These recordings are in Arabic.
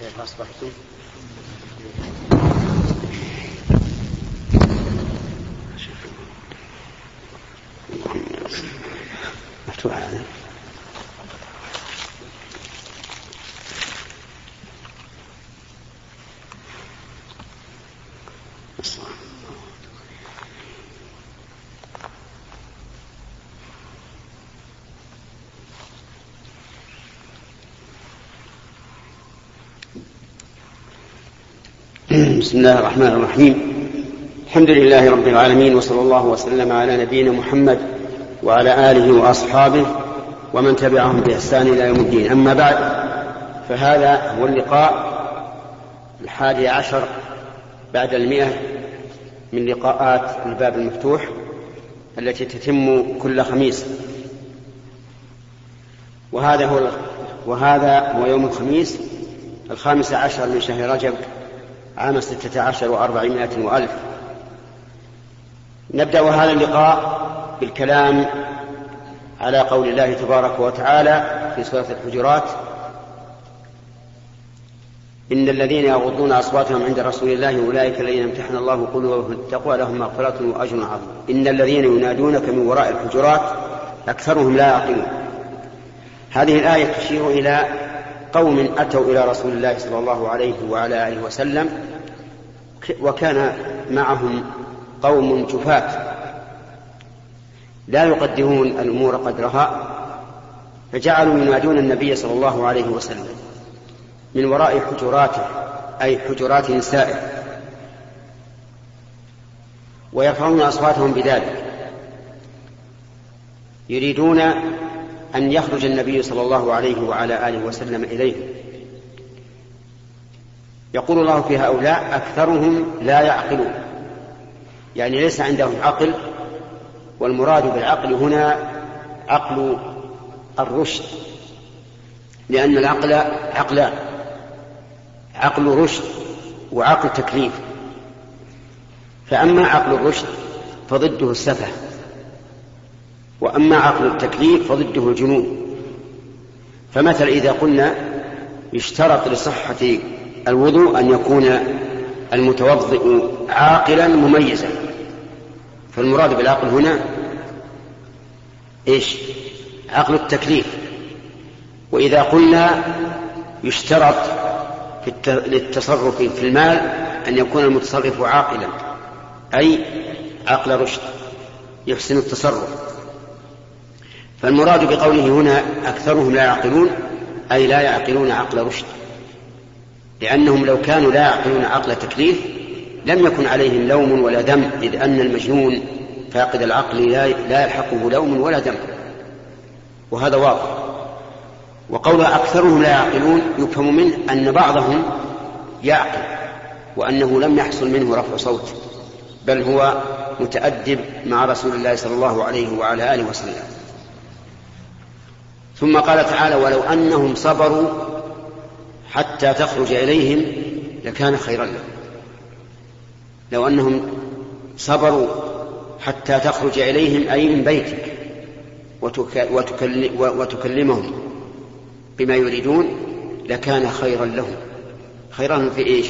كيف أصبحتم؟ مفتوح هذا بسم الله الرحمن الرحيم. الحمد لله رب العالمين وصلى الله وسلم على نبينا محمد وعلى آله وأصحابه ومن تبعهم بإحسان إلى يوم الدين. أما بعد فهذا هو اللقاء الحادي عشر بعد المئة من لقاءات الباب المفتوح التي تتم كل خميس. وهذا هو وهذا هو يوم الخميس الخامس عشر من شهر رجب عام ستة عشر وأربعمائة وألف. نبدأ هذا اللقاء بالكلام على قول الله تبارك وتعالى في سورة الحجرات. إن الذين يغضون أصواتهم عند رسول الله أولئك الذين امتحن الله قلوبهم التقوى لهم مغفرة وأجر عظيم. إن الذين ينادونك من وراء الحجرات أكثرهم لا يعقلون. هذه الآية تشير إلى قوم أتوا إلى رسول الله صلى الله عليه وعلى آله وسلم وكان معهم قوم جفاة. لا يقدرون الأمور قدرها فجعلوا ينادون النبي صلى الله عليه وسلم من وراء حجراته أي حجرات نسائه. ويرفعون أصواتهم بذلك. يريدون أن يخرج النبي صلى الله عليه وعلى آله وسلم إليهم يقول الله في هؤلاء أكثرهم لا يعقلون. يعني ليس عندهم عقل والمراد بالعقل هنا عقل الرشد. لأن العقل عقلان عقل رشد وعقل تكليف. فأما عقل الرشد فضده السفه. وأما عقل التكليف فضده الجنون. فمثلا إذا قلنا يشترط لصحة الوضوء أن يكون المتوضئ عاقلا مميزا. فالمراد بالعقل هنا إيش؟ عقل التكليف. وإذا قلنا يشترط في للتصرف في المال أن يكون المتصرف عاقلا أي عقل رشد يحسن التصرف. فالمراد بقوله هنا أكثرهم لا يعقلون أي لا يعقلون عقل رشد. لأنهم لو كانوا لا يعقلون عقل تكليف لم يكن عليهم لوم ولا دم إذ أن المجنون فاقد العقل لا يلحقه لوم ولا دم. وهذا واضح. وقول أكثرهم لا يعقلون يفهم منه أن بعضهم يعقل وأنه لم يحصل منه رفع صوت بل هو متأدب مع رسول الله صلى الله عليه وعلى آله وسلم. ثم قال تعالى ولو أنهم صبروا حتى تخرج إليهم لكان خيرا لهم. لو أنهم صبروا حتى تخرج إليهم أي من بيتك وتكلمهم بما يريدون لكان خيرا لهم. خيرا لهم في إيش؟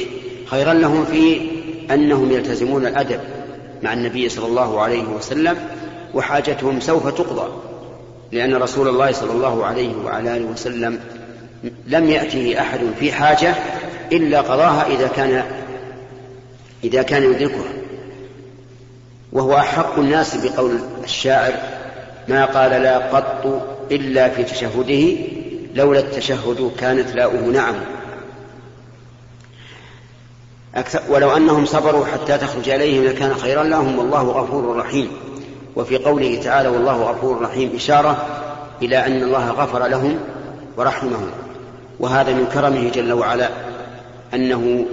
خيرا لهم في أنهم يلتزمون الأدب مع النبي صلى الله عليه وسلم وحاجتهم سوف تقضى. لأن رسول الله صلى الله عليه وعلى آله وسلم لم يأته أحد في حاجة إلا قضاها إذا كان إذا كان يدركها. وهو أحق الناس بقول الشاعر ما قال لا قط إلا في تشهده لولا التشهد كانت لاؤه نعم. أكثر ولو أنهم صبروا حتى تخرج إليهم لكان خيرا لهم والله غفور رحيم. وفي قوله تعالى والله غفور رحيم إشارة إلى أن الله غفر لهم ورحمهم. وهذا من كرمه جل وعلا أنه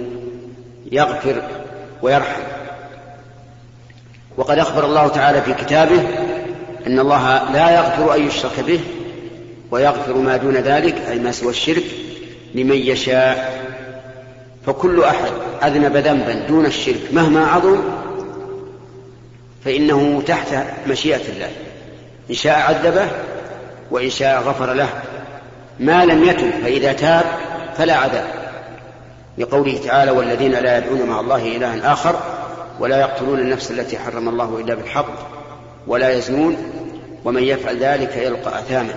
يغفر ويرحم. وقد أخبر الله تعالى في كتابه أن الله لا يغفر أن يشرك به ويغفر ما دون ذلك أي ما سوى الشرك لمن يشاء. فكل أحد أذنب ذنبا دون الشرك مهما عظم فإنه تحت مشيئة الله. إن شاء عذبه وإن شاء غفر له. ما لم يتب فإذا تاب فلا عذاب. لقوله تعالى والذين لا يدعون مع الله إلها آخر ولا يقتلون النفس التي حرم الله إلا بالحق ولا يزنون ومن يفعل ذلك يلقى أثاما.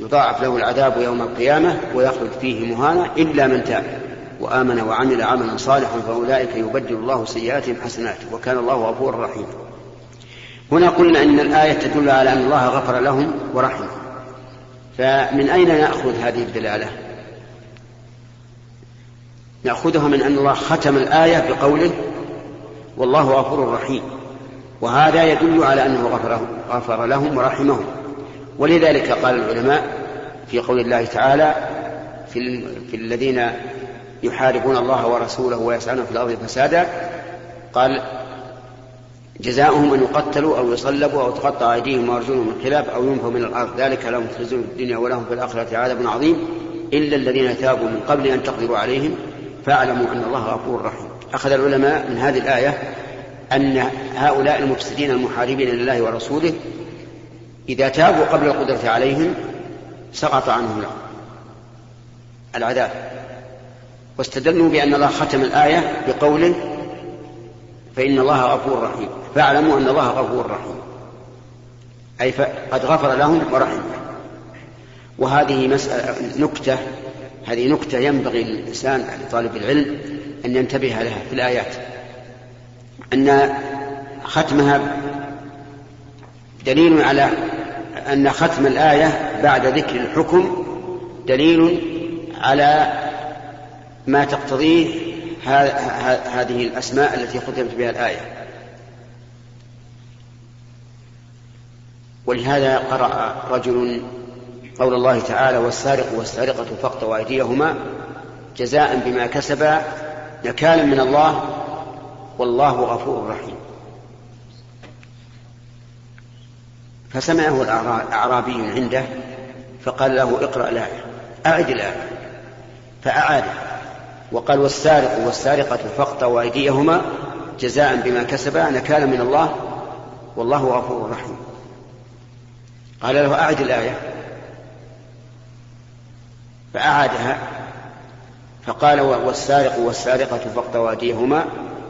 يضاعف له العذاب يوم القيامة ويخلد فيه مهانا إلا من تاب وآمن وعمل عملا صالحا فأولئك يبدل الله سيئاتهم حسنات وكان الله غفورا رحيما. هنا قلنا أن الآية تدل على أن الله غفر لهم ورحمهم فمن أين نأخذ هذه الدلالة؟ نأخذها من أن الله ختم الآية بقوله والله غفور رحيم. وهذا يدل على أنه غفر, غفر لهم ورحمهم. ولذلك قال العلماء في قول الله تعالى في, في الذين يحاربون الله ورسوله ويسعون في الأرض فسادا قال جزاؤهم أن يقتلوا أو يصلبوا أو تقطع أيديهم وأرجلهم من خلاف أو ينفوا من الأرض. ذلك لهم خزي في الدنيا ولهم في الآخرة عذاب عظيم. إلا الذين تابوا من قبل أن تقدروا عليهم فاعلموا أن الله غفور رحيم. أخذ العلماء من هذه الآية أن هؤلاء المفسدين المحاربين لله ورسوله إذا تابوا قبل القدرة عليهم سقط عنهم العذاب. واستدلوا بأن الله ختم الآية بقوله فإن الله غفور رحيم. فاعلموا أن الله غفور رحيم. أي قد غفر لهم ورحم وهذه مسألة نكتة هذه نكتة ينبغي للإنسان لطالب العلم أن ينتبه لها في الآيات. أن ختمها دليل على أن ختم الآية بعد ذكر الحكم دليل على ما تقتضيه هذه الأسماء التي ختمت بها الآية. ولهذا قرأ رجل قول الله تعالى والسارق والسارقة فاقطعوا أيديهما جزاء بما كسبا نكالا من الله والله غفور رحيم. فسمعه الأعرابي عنده فقال له اقرأ الآية. أعد الآية. فأعاد. وقال والسارق والسارقة فاقطعوا أيديهما جزاء بما كسبا نكالا من الله والله غفور رحيم. قال له أعد الآية. فأعادها. فقال والسارق والسارقة فاقطعوا أيديهما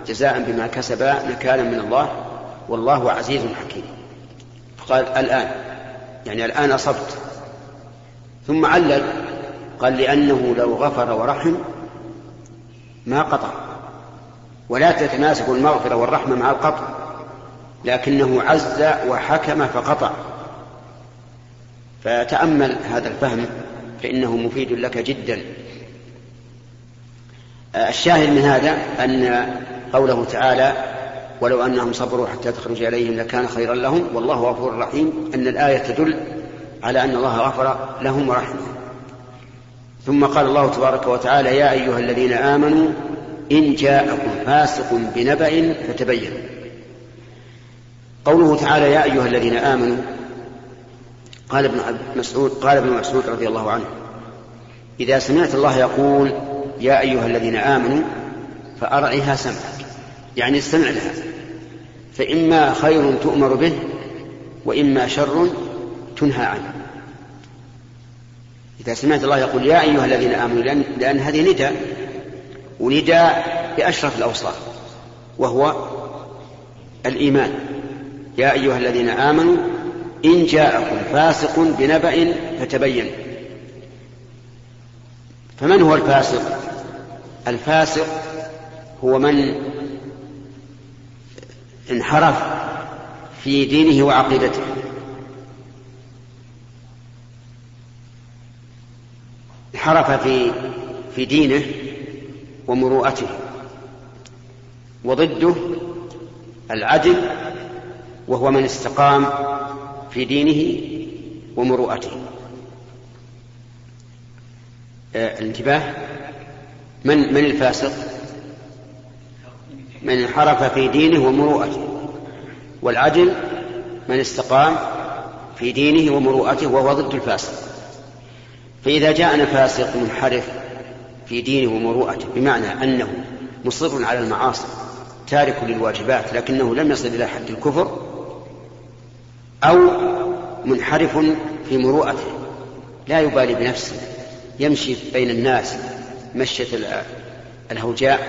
جزاء بما كسبا نكالا من الله والله عزيز حكيم. فقال الآن يعني الآن أصبت. ثم علل قال لأنه لو غفر ورحم ما قطع. ولا تتناسب المغفرة والرحمة مع القطع. لكنه عز وحكم فقطع. فتأمل هذا الفهم فإنه مفيد لك جدا. الشاهد من هذا أن قوله تعالى ولو أنهم صبروا حتى تخرج إليهم لكان خيرا لهم والله غفور رحيم. أن الآية تدل على أن الله غفر لهم ورحمهم ثم قال الله تبارك وتعالى يا أيها الذين آمنوا إن جاءكم فاسق بنبأ فتبينوا. قوله تعالى يا أيها الذين آمنوا قال ابن مسعود قال ابن مسعود رضي الله عنه إذا سمعت الله يقول يا أيها الذين آمنوا فأرعها سمعك. يعني استمع لها. فإما خير تؤمر به وإما شر تنهى عنه. إذا سمعت الله يقول يا أيها الذين آمنوا لأن, لأن هذه نداء ونداء بأشرف الأوصاف وهو الإيمان. يا أيها الذين آمنوا إن جاءكم فاسق بنبأ فتبين. فمن هو الفاسق؟ الفاسق هو من انحرف في دينه وعقيدته. انحرف في في دينه ومروءته. وضده العدل وهو من استقام في دينه ومروءته. آه الانتباه. من من الفاسق؟ من انحرف في دينه ومروءته. والعدل من استقام في دينه ومروءته وهو ضد الفاسق. فإذا جاءنا فاسق منحرف في دينه ومروءته بمعنى أنه مصر على المعاصي تارك للواجبات لكنه لم يصل إلى حد الكفر أو منحرف في الهوجاء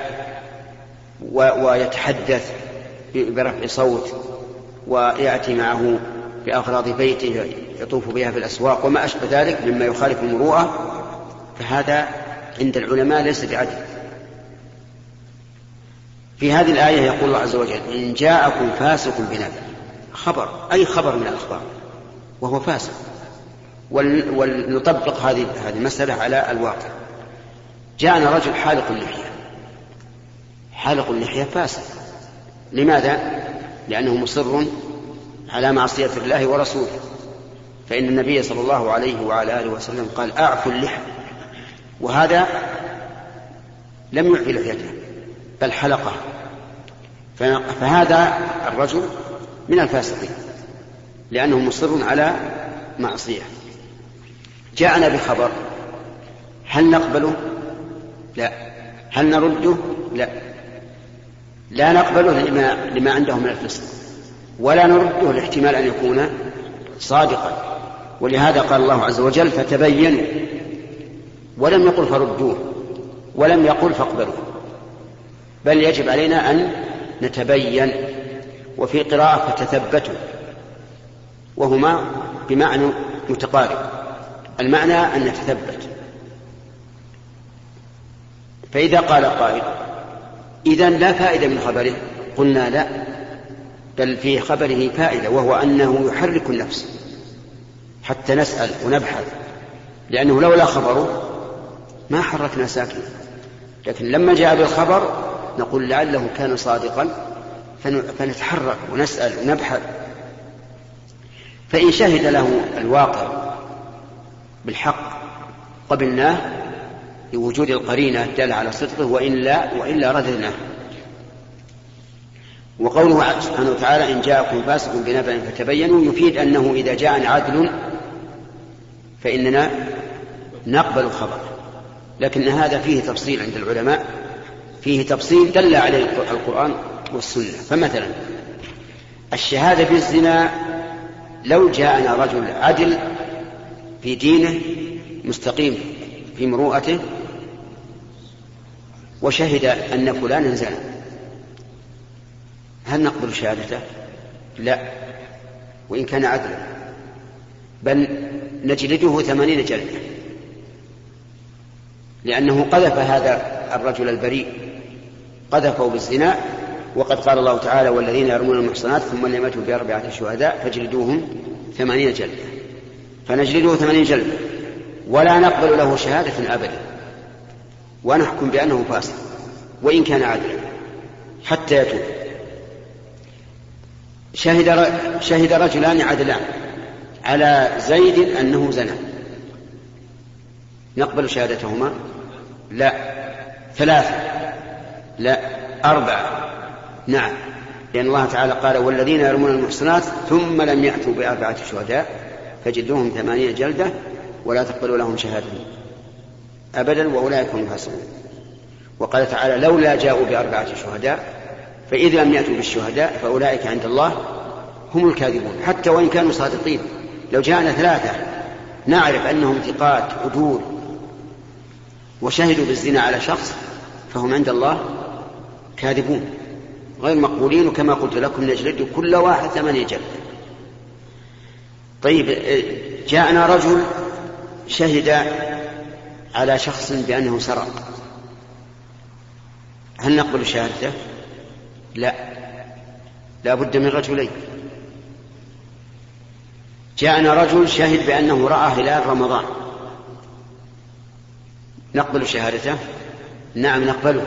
ويتحدث برفع صوت ويأتي معه بأغراض بيته يطوف بها في الأسواق وما أشبه ذلك مما يخالف المروءة فهذا عند العلماء ليس بعدل. في هذه الآية يقول الله عز وجل إن جاءكم فاسق بنبأ خبر أي خبر من الأخبار؟ وهو فاسق. ولنطبق هذه هذه المسألة على الواقع. جاءنا رجل حالق اللحية. حالق اللحية فاسق. لماذا؟ لأنه مصر على معصية الله ورسوله. فإن النبي صلى الله عليه وعلى آله وسلم قال أعفوا اللحى وهذا لم يعفي لحيته بل حلقها فهذا الرجل من الفاسقين لأنه مصر على معصية. جاءنا بخبر هل نقبله؟ لا. هل نرده؟ لا. لا نقبله لما, لما عنده من الفسق. ولا نرده لاحتمال أن يكون صادقا. ولهذا قال الله عز وجل فتبينوا ولم يقل فردوه ولم يقل فاقبلوه. بل يجب علينا أن نتبين وفي قراءة فتثبتوا وهما بمعنى متقارب. المعنى أن نتثبت. فإذا قال قائل إذا لا فائدة من خبره. قلنا لا. بل في خبره فائدة وهو أنه يحرك النفس حتى نسأل ونبحث لأنه لولا خبره ما حركنا ساكنا لكن لما جاء بالخبر نقول لعله كان صادقا فنتحرك ونسأل ونبحث. فإن شهد له الواقع بالحق قبلناه لوجود القرينة الدالة على صدقه وإلا وإلا رددناه. وقوله سبحانه وتعالى إن جاءكم فاسق بنبأ فتبينوا يفيد أنه إذا جاء عدل فإننا نقبل الخبر. لكن هذا فيه تفصيل عند العلماء فيه تفصيل دل عليه القرآن والسنة. فمثلا الشهادة بالزنا لو جاءنا رجل عدل في دينه مستقيم في مروءته وشهد أن فلانا زنى. هل نقبل شهادته؟ لا. وإن كان عدلا. بل نجلده ثمانين جلدة. لأنه قذف هذا الرجل البريء. قذفه بالزنا. وقد قال الله تعالى والذين يرمون المحصنات ثم لم يأتوا بأربعة شهداء فاجلدوهم ثمانين جلدة. فنجلده ثمانين جلدة. ولا نقبل له شهادة أبدا. ونحكم بأنه فاسق. وإن كان عادلا حتى يتوب. شهد شهد رجلان عدلان. على زيد أنه زنى. نقبل شهادتهما. لا. ثلاثة. لا. أربعة. نعم. لأن الله تعالى قال والذين يرمون المحصنات ثم لم يأتوا بأربعة شهداء فجدوهم ثمانين جلدة ولا تقبلوا لهم شهادة. أبدا وأولئك هم الفاسقون وقال تعالى لولا جاءوا بأربعة شهداء فإذا لم يأتوا بالشهداء فأولئك عند الله هم الكاذبون. حتى وإن كانوا صادقين لو جاءنا ثلاثة نعرف أنهم ثقات عدول وشهدوا بالزنا على شخص فهم عند الله كاذبون. غير مقبولين وكما قلت لكم نجلد كل واحد ثمانية جلد. طيب جاءنا رجل شهد على شخص بأنه سرق. هل نقبل شهادته؟ لا. لا بد من رجلين. جاءنا رجل شهد بأنه رأى هلال رمضان. نقبل شهادته؟ نعم نقبله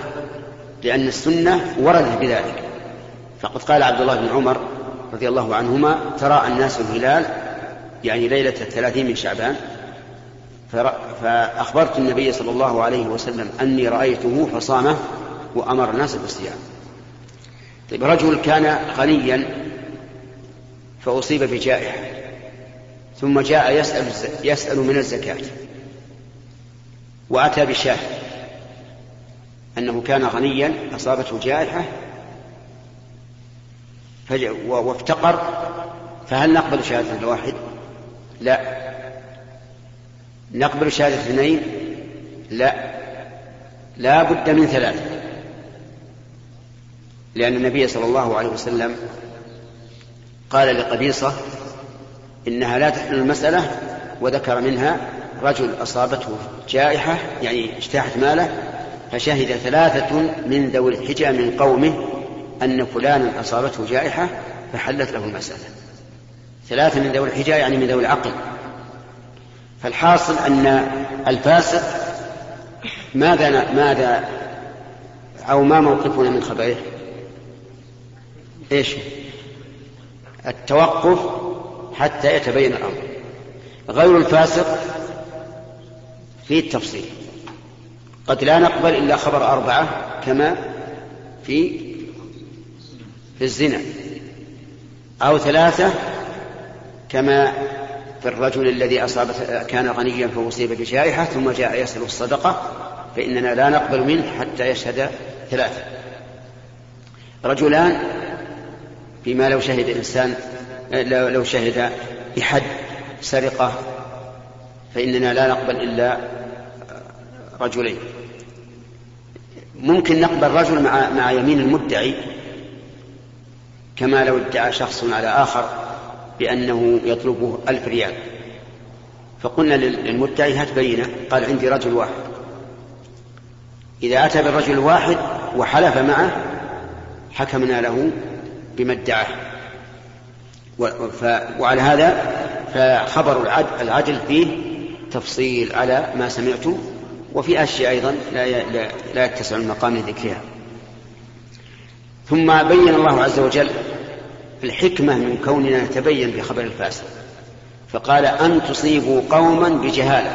لأن السنة وردت بذلك. فقد قال عبد الله بن عمر رضي الله عنهما تراءى الناس الهلال يعني ليلة الثلاثين من شعبان فأخبرت النبي صلى الله عليه وسلم أني رأيته فصامه وأمر الناس بالصيام. طيب رجل كان غنيا فأصيب بجائحة ثم جاء يسأل, يسأل من الزكاة وأتى بشاهد أنه كان غنيا أصابته جائحة وافتقر فهل نقبل شهادة الواحد؟ لا نقبل شهادة اثنين؟ لا لا بد من ثلاثة لأن النبي صلى الله عليه وسلم قال لقبيصة إنها لا تحمل المسألة وذكر منها رجل أصابته جائحة يعني اجتاحت ماله فشهد ثلاثة من ذوي الحجى من قومه أن فلانا أصابته جائحة فحلت له المسألة ثلاثة من ذوي الحجى يعني من ذوي العقل فالحاصل أن الفاسق ماذا ماذا أو ما موقفنا من خبره؟ إيش؟ التوقف حتى يتبين الأمر. غير الفاسق في التفصيل. قد لا نقبل إلا خبر أربعة كما في في الزنا. أو ثلاثة كما في الرجل الذي أصاب كان غنيا فأصيب بجائحة ثم جاء يسأل الصدقة فإننا لا نقبل منه حتى يشهد ثلاثة. رجلان فيما لو شهد إنسان لو شهد بحد سرقة فإننا لا نقبل إلا رجلين. ممكن نقبل رجل مع مع يمين المدعي كما لو ادعى شخص على آخر بأنه يطلبه ألف ريال. فقلنا للمدعي هات بينة. قال عندي رجل واحد. إذا أتى بالرجل الواحد وحلف معه حكمنا له بما ادعاه وعلى هذا فخبر العدل فيه تفصيل على ما سمعت وفي أشياء أيضا لا لا يتسع المقام لذكرها. ثم بين الله عز وجل الحكمة من كوننا نتبين بخبر الفاسق. فقال أن تصيبوا قوما بجهالة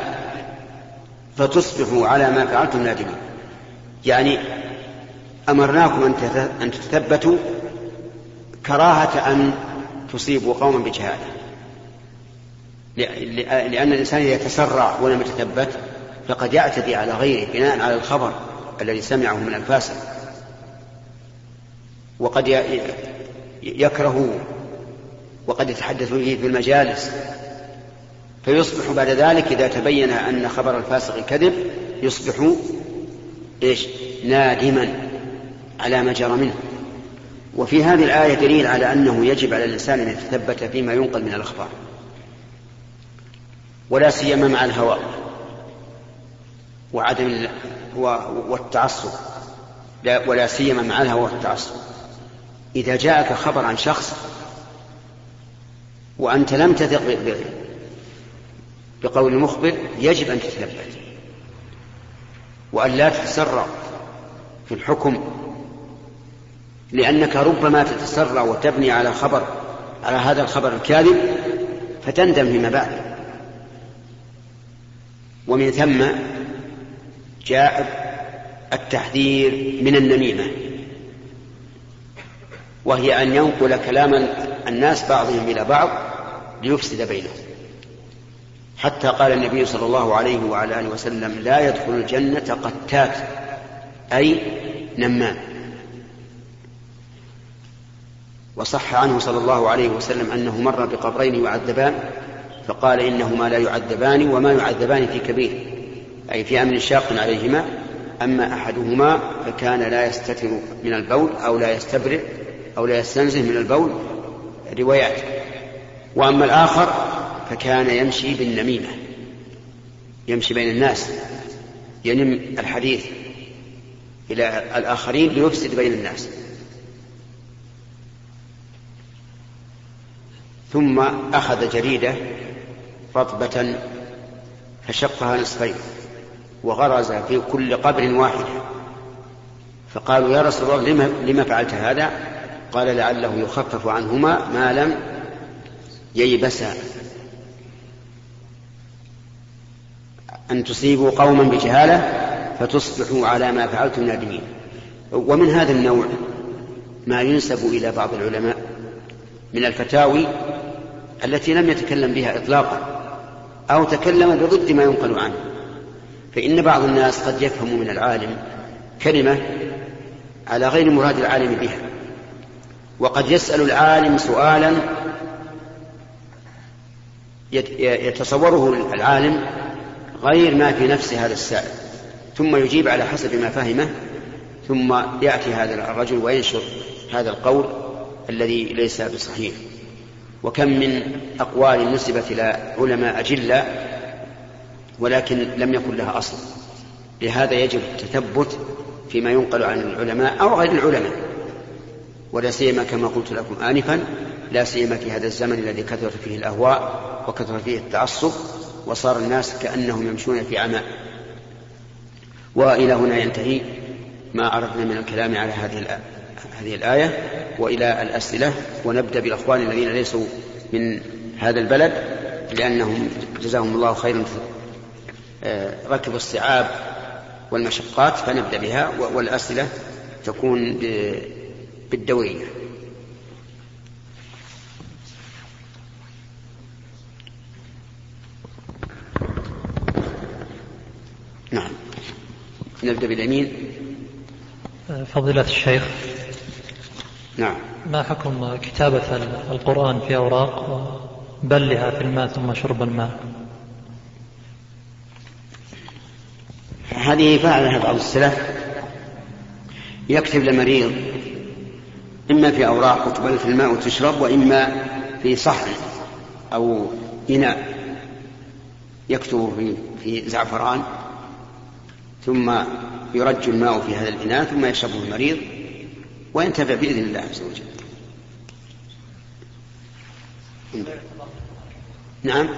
فتصبحوا على ما فعلتم نادمين. يعني أمرناكم أن تتثبتوا كراهة أن تصيبوا قوما بجهالة لأن الإنسان إذا تسرع ولم يتثبت فقد يعتدي على غيره بناء على الخبر الذي سمعه من الفاسق. وقد يكره وقد يتحدث به في المجالس. فيصبح بعد ذلك إذا تبين أن خبر الفاسق كذب يصبح إيش؟ نادما على ما جرى منه. وفي هذه الآية دليل على أنه يجب على الإنسان أن يتثبت فيما ينقل من الأخبار ولا سيما مع الهوى وعدم والتعصب لا ولا سيما مع الهوى والتعصب. إذا جاءك خبر عن شخص وأنت لم تثق بقول المخبر يجب أن تتثبت. وأن لا تتسرع في الحكم لأنك ربما تتسرع وتبني على خبر على هذا الخبر الكاذب فتندم فيما بعد. ومن ثم جاء التحذير من النميمة وهي أن ينقل كلام الناس بعضهم إلى بعض ليفسد بينهم. حتى قال النبي صلى الله عليه وعلى آله وسلم لا يدخل الجنة قتات أي نمام. وصح عنه صلى الله عليه وسلم أنه مر بقبرين يعذبان فقال إنهما لا يعذبان وما يعذبان في كبير أي في أمن شاق عليهما أما أحدهما فكان لا يستتر من البول أو لا يستبرئ أو لا يستنزه من البول روايات. وأما الآخر فكان يمشي بالنميمة يمشي بين الناس ينم الحديث إلى الآخرين ليفسد بين الناس. ثم أخذ جريدة رطبة فشقها نصفين وغرز في كل قبر واحدة فقالوا يا رسول الله لما, لما فعلت هذا؟ قال لعله يخفف عنهما ما لم ييبسا أن تصيبوا قوما بجهالة فتصبحوا على ما فعلتم نادمين. ومن هذا النوع ما ينسب إلى بعض العلماء من الفتاوي التي لم يتكلم بها إطلاقا أو تكلم بضد ما ينقل عنه. فإن بعض الناس قد يفهم من العالم كلمة على غير مراد العالم بها وقد يسأل العالم سؤالا يتصوره العالم غير ما في نفس هذا السائل. ثم يجيب على حسب ما فهمه ثم يأتي هذا الرجل وينشر هذا القول الذي ليس بصحيح. وكم من أقوال نسبت إلى علماء أجلاء ولكن لم يكن لها أصل. لهذا يجب التثبت فيما ينقل عن العلماء أو غير العلماء. ولا سيما كما قلت لكم آنفا لا سيما في هذا الزمن الذي كثرت فيه الأهواء وكثر فيه التعصب وصار الناس كأنهم يمشون في عماء. وإلى هنا ينتهي ما أردنا من الكلام على هذه هذه الآية وإلى الأسئلة ونبدأ بالأخوان الذين ليسوا من هذا البلد لأنهم جزاهم الله خيرا آه، ركبوا الصعاب والمشقات فنبدأ بها والأسئلة تكون بالدورية نعم. نبدأ باليمين. فضيلة الشيخ نعم. ما حكم كتابة القرآن في أوراق؟ وبلها في الماء ثم شرب الماء. هذه فعلها بعض السلف. يكتب لمريض إما في أوراق وتبل في الماء وتشرب وإما في صحن أو إناء. يكتب في, في زعفران ثم يرج الماء في هذا الإناء ثم يشربه المريض. وينتفع بإذن الله عز وجل. نعم.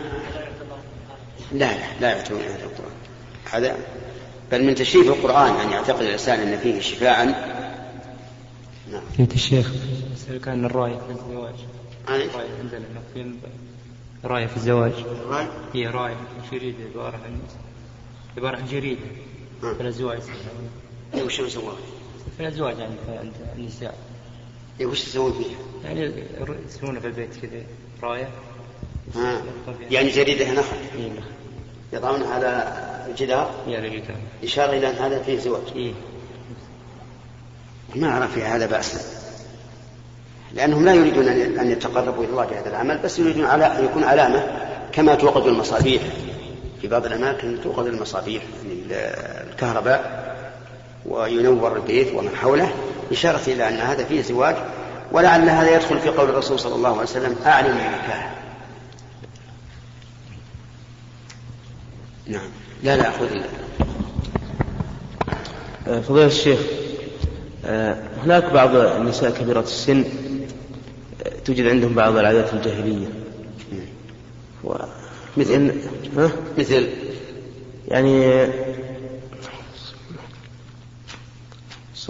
لا لا لا يعتبر هذا القرآن. هذا بل من تشريف القرآن أن يعتقد الإنسان أن فيه شفاعا. نعم. فهمت الشيخ يسألك عن الراية في الزواج. الراية عندنا في راية في الزواج. هي راية جريدة عبارة عن عبارة عن جريدة. في الأزواج إيه وش يسوون؟ في الأزواج يعني عند النساء؟ إيه وش يسوون فيها؟ يعني يسوونها في البيت كذا راية. آه. يعني جريدة نخل إيه نخل يضعونها على الجدار على الجدار إشارة إلى أن هذا فيه زواج. إيه؟ ما أرى في هذا بأسا لأنهم لا يريدون أن يتقربوا إلى الله بهذا العمل بس يريدون على أن يكون علامة كما توقد المصابيح. في بعض الأماكن توقد المصابيح يعني الكهرباء. وينور البيت ومن حوله إشارة إلى أن هذا فيه زواج ولعل هذا يدخل في قول الرسول صلى الله عليه وسلم أعلن النكاح. نعم. لا لا خذ آه، فضيلة الشيخ آه، هناك بعض النساء كبيرات السن آه، توجد عندهم بعض العادات الجاهلية. و... مثل ها؟ مثل؟ يعني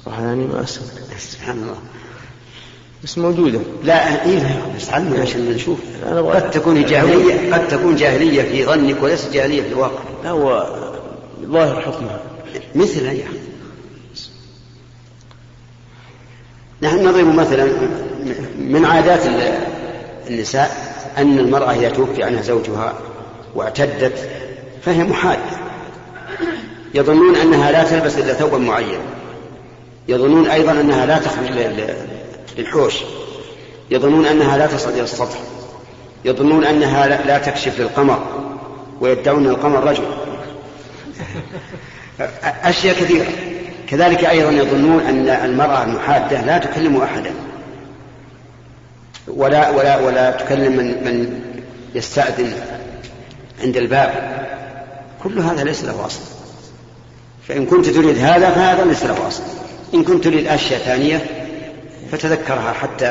يعني ما أسأل سبحان الله. بس موجودة. لا إيه بس علمنا عشان نشوف. قد تكون جاهلية قد تكون جاهلية في ظنك وليست جاهلية في الواقع. لا هو ظاهر حكمها. مثل يا نحن نضرب مثلا من عادات النساء أن المرأة إذا توفي عنها زوجها واعتدت فهي محادة يظنون أنها لا تلبس إلا ثوبا معينا يظنون أيضا أنها لا تخرج للحوش. يظنون أنها لا تصعد إلى السطح. يظنون أنها لا تكشف للقمر ويدعون القمر رجل. أشياء كثيرة. كذلك أيضا يظنون أن المرأة المحادة لا تكلم أحدا. ولا ولا ولا تكلم من من يستأذن عند الباب. كل هذا ليس له أصل. فإن كنت تريد هذا فهذا ليس له أصل. إن كنت تريد أشياء ثانية فتذكرها حتى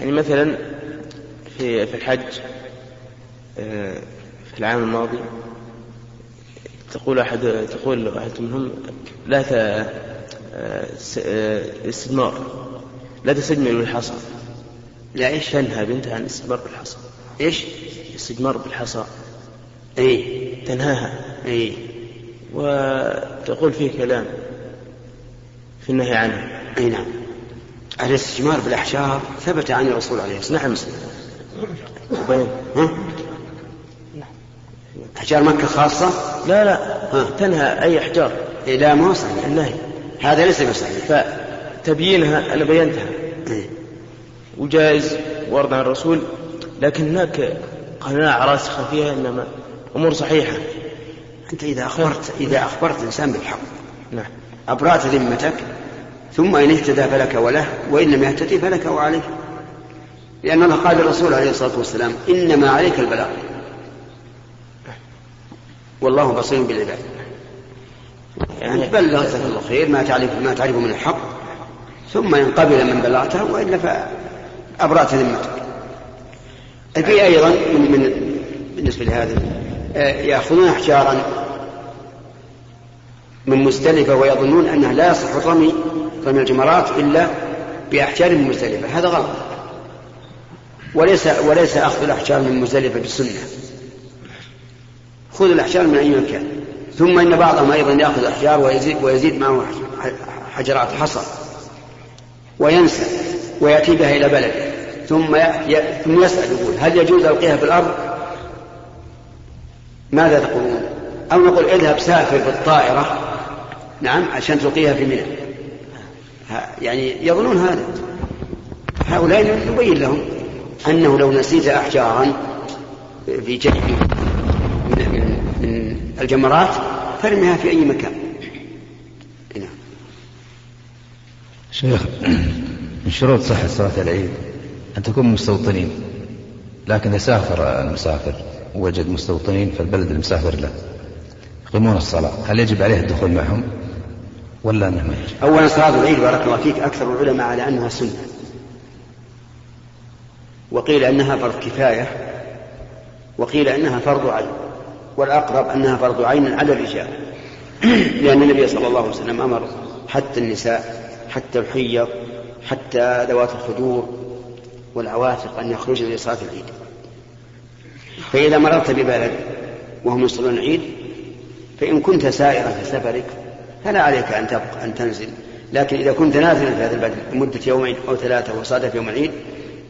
يعني مثلا في في الحج آه، في العام الماضي تقول أحد تقول واحد منهم لا آه، استثمار لا تستجمل بالحصى. لا إيش؟ تنهى بنتها عن الاستثمار بالحصى. إيش؟ استثمار بالحصى. اي تنهاها. اي وتقول فيه كلام. في النهي عنه. أي نعم. الاستثمار بالأحجار ثبت عن الرسول عليه الصلاة والسلام. نعم. وبين ها؟ أحجار مكة خاصة؟ لا لا. ها. تنهى أي أحجار؟ إيه لا ما صحيح. النهي هذا ليس بصحيح. فتبيينها أنا بينتها. إيه؟ وجائز ورد عن الرسول. لكن هناك قناعة راسخة فيها إنما أمور صحيحة. أنت إذا أخبرت إذا أخبرت الإنسان بالحق. نعم. أبرأت ذمتك ثم إن اهتدى فلك وله وإن لم يهتدي فلك وعليه. لأن الله قال للرسول عليه الصلاة والسلام إنما عليك البلاغ. والله بصير بالعباد. يعني بلغ جزاك الله خير ما تعرف ما تعرفه من الحق ثم إن قبل من بلغته وإلا فأبرأت ذمتك. في أيضا من, من بالنسبة لهذا آه، يأخذون أحجارا من مزدلفة ويظنون أنه لا يصح الرمي رمي الجمرات إلا بأحجار من مزدلفة هذا غلط. وليس وليس أخذ الأحجار من مزدلفة بالسنة. خذ الأحجار من أي مكان. ثم إن بعضهم أيضا يأخذ أحجار ويزيد, ويزيد معه حجرات حصى وينسى ويأتي بها إلى بلده. ثم ثم يسأل يقول هل يجوز ألقيها في الأرض؟ ماذا تقولون؟ أو نقول اذهب سافر بالطائرة. نعم عشان تلقيها في منى يعني يظنون هذا. هؤلاء نبين لهم أنه لو نسيت أحجارا في جيب من, من الجمرات فارمها في أي مكان. نعم شيخ من شروط صحة صلاة العيد أن تكون مستوطنين لكن سافر المسافر وجد مستوطنين في البلد المسافر له. يقيمون الصلاة. هل يجب عليه الدخول معهم؟ ولا يجب أولا صلاة العيد بارك الله فيك أكثر العلماء على أنها سنة. وقيل أنها فرض كفاية وقيل أنها فرض عين والأقرب أنها فرض عين على الرجال. لأن النبي صلى الله عليه وسلم أمر حتى النساء حتى الحيض حتى ذوات الخدور والعواتق أن يخرجن لصلاة العيد. فإذا مررت ببلد وهم يصلون العيد فإن كنت سائرا في سفرك فلا عليك أن تبقى أن تنزل. لكن إذا كنت نازلا في هذا البلد لمدة يومين أو ثلاثة وصادف يوم العيد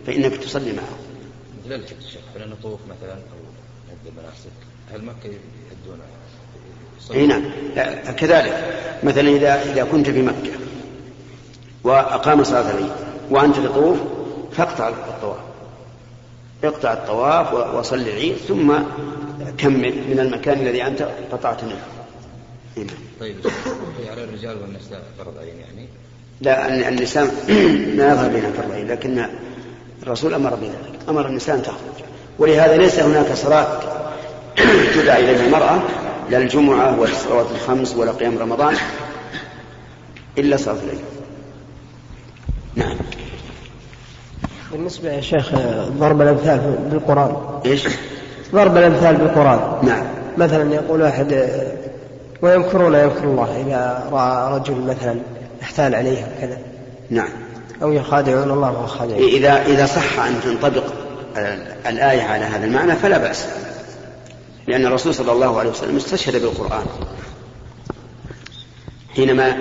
فإنك تصلي معه. مثل الشيخ بين الطوف مثلا أو المناسك هل مكة يهدون إي نعم. كذلك. مثلا إذا إذا كنت في مكة وأقام صلاة العيد وأنت تطوف فاقطع الطواف. اقطع الطواف وصل العيد ثم كمل من المكان الذي أنت قطعت منه. طيب على الرجال والنساء فرض عين يعني؟ لا النساء ما يظهر بينها فرض عين لكن الرسول أمر بذلك أمر النساء أن تخرج. ولهذا ليس هناك صلاه تدعى إليها المرأة لا الجمعة ولا الصلوات الخمس ولا قيام رمضان إلا صلاة الليل. نعم. بالنسبة يا شيخ ضرب الأمثال بالقرآن. إيش؟ ضرب الأمثال بالقرآن. نعم. مثلا يقول أحد ويمكرون يمكر الله إذا رأى رجل مثلا احتال عليه وكذا. نعم. أو يخادعون الله وهو خادع إذا إذا صح أن تنطبق الآية على هذا المعنى فلا بأس. لأن الرسول صلى الله عليه وسلم استشهد بالقرآن. حينما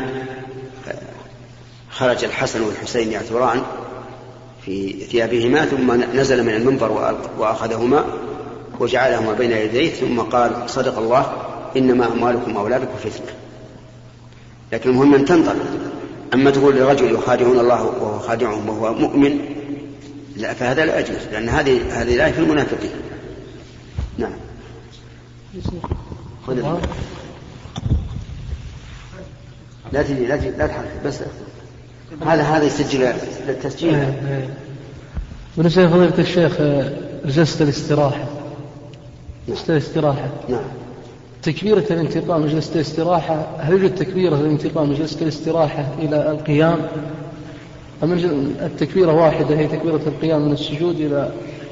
خرج الحسن والحسين يعثران في ثيابهما ثم نزل من المنبر وأخذهما وجعلهما بين يديه ثم قال صدق الله إنما أموالكم وأولادكم فتنة. لكن المهم أن تنطلق أما تقول لرجل يخادعون الله وهو خادعهم وهو مؤمن لا فهذا لا يجوز لأن هذه هذه الآية في المنافقين. نعم. خذ لا تجي لا تجي لا تحرك بس. هذا هذا يسجل للتسجيل بالنسبة لفضيلة الشيخ جلسة الاستراحة. جلسة الاستراحة. نعم. تكبيرة الانتقام جلسة الاستراحة هل يوجد تكبيرة الانتقام جلسة الاستراحة إلى القيام؟ أم التكبيرة واحدة هي تكبيرة القيام من السجود إلى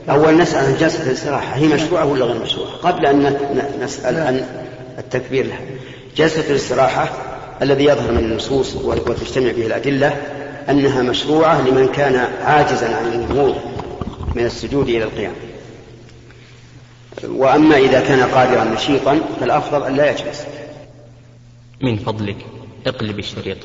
أول نسأل عن جلسة الاستراحة هي مشروعة ولا غير مشروعة؟ قبل أن نسأل عن التكبير لها. جلسة الاستراحة الذي يظهر من النصوص وتجتمع به الأدلة أنها مشروعة لمن كان عاجزا عن النهوض من السجود إلى القيام. وأما إذا كان قادرا نشيطا فالأفضل أن لا يجلس. من فضلك اقلب الشريط.